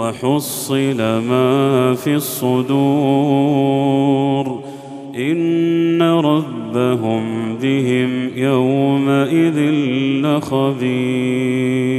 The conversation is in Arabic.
وحصل ما في الصدور. إن ربهم بهم يومئذ لخبير.